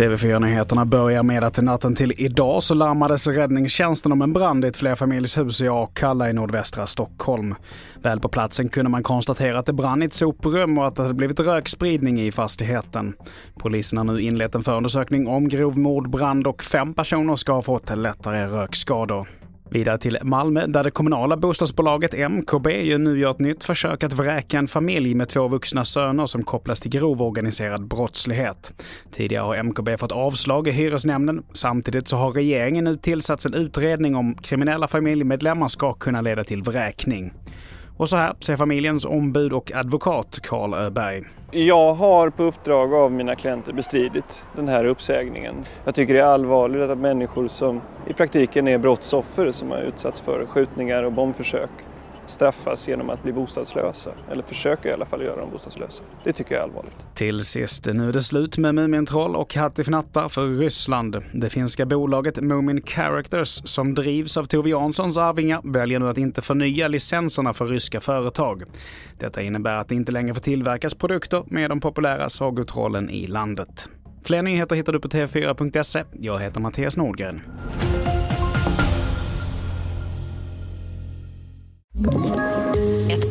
TV4-nyheterna börjar med att natten till idag så larmades räddningstjänsten om en brand i ett flerfamiljshus i Akalla i nordvästra Stockholm. Väl på platsen kunde man konstatera att det brann i ett soprum och att det hade blivit rökspridning i fastigheten. Polisen har nu inlett en förundersökning om grov mordbrand och fem personer ska ha fått lättare rökskador. Vidare till Malmö där det kommunala bostadsbolaget MKB ju nu gör ett nytt försök att vräka en familj med två vuxna söner som kopplas till grov organiserad brottslighet. Tidigare har MKB fått avslag i hyresnämnden. Samtidigt så har regeringen nu tillsatt en utredning om kriminella familjemedlemmar ska kunna leda till vräkning. Och så här säger familjens ombud och advokat Karl Öberg. Jag har på uppdrag av mina klienter bestridit den här uppsägningen. Jag tycker det är allvarligt att människor som i praktiken är brottsoffer som har utsatts för skjutningar och bombförsök straffas genom att bli bostadslösa. Eller försöka i alla fall göra dem bostadslösa. Det tycker jag är allvarligt. Till sist, nu är det slut med Mumintroll och Hattifnatta för Ryssland. Det finska bolaget Moomin Characters, som drivs av Tove Janssons arvingar, väljer nu att inte förnya licenserna för ryska företag. Detta innebär att det inte längre får tillverkas produkter med de populära sagotrollen i landet. Fler nyheter hittar du på tv4.se. Jag heter Mattias Nordgren.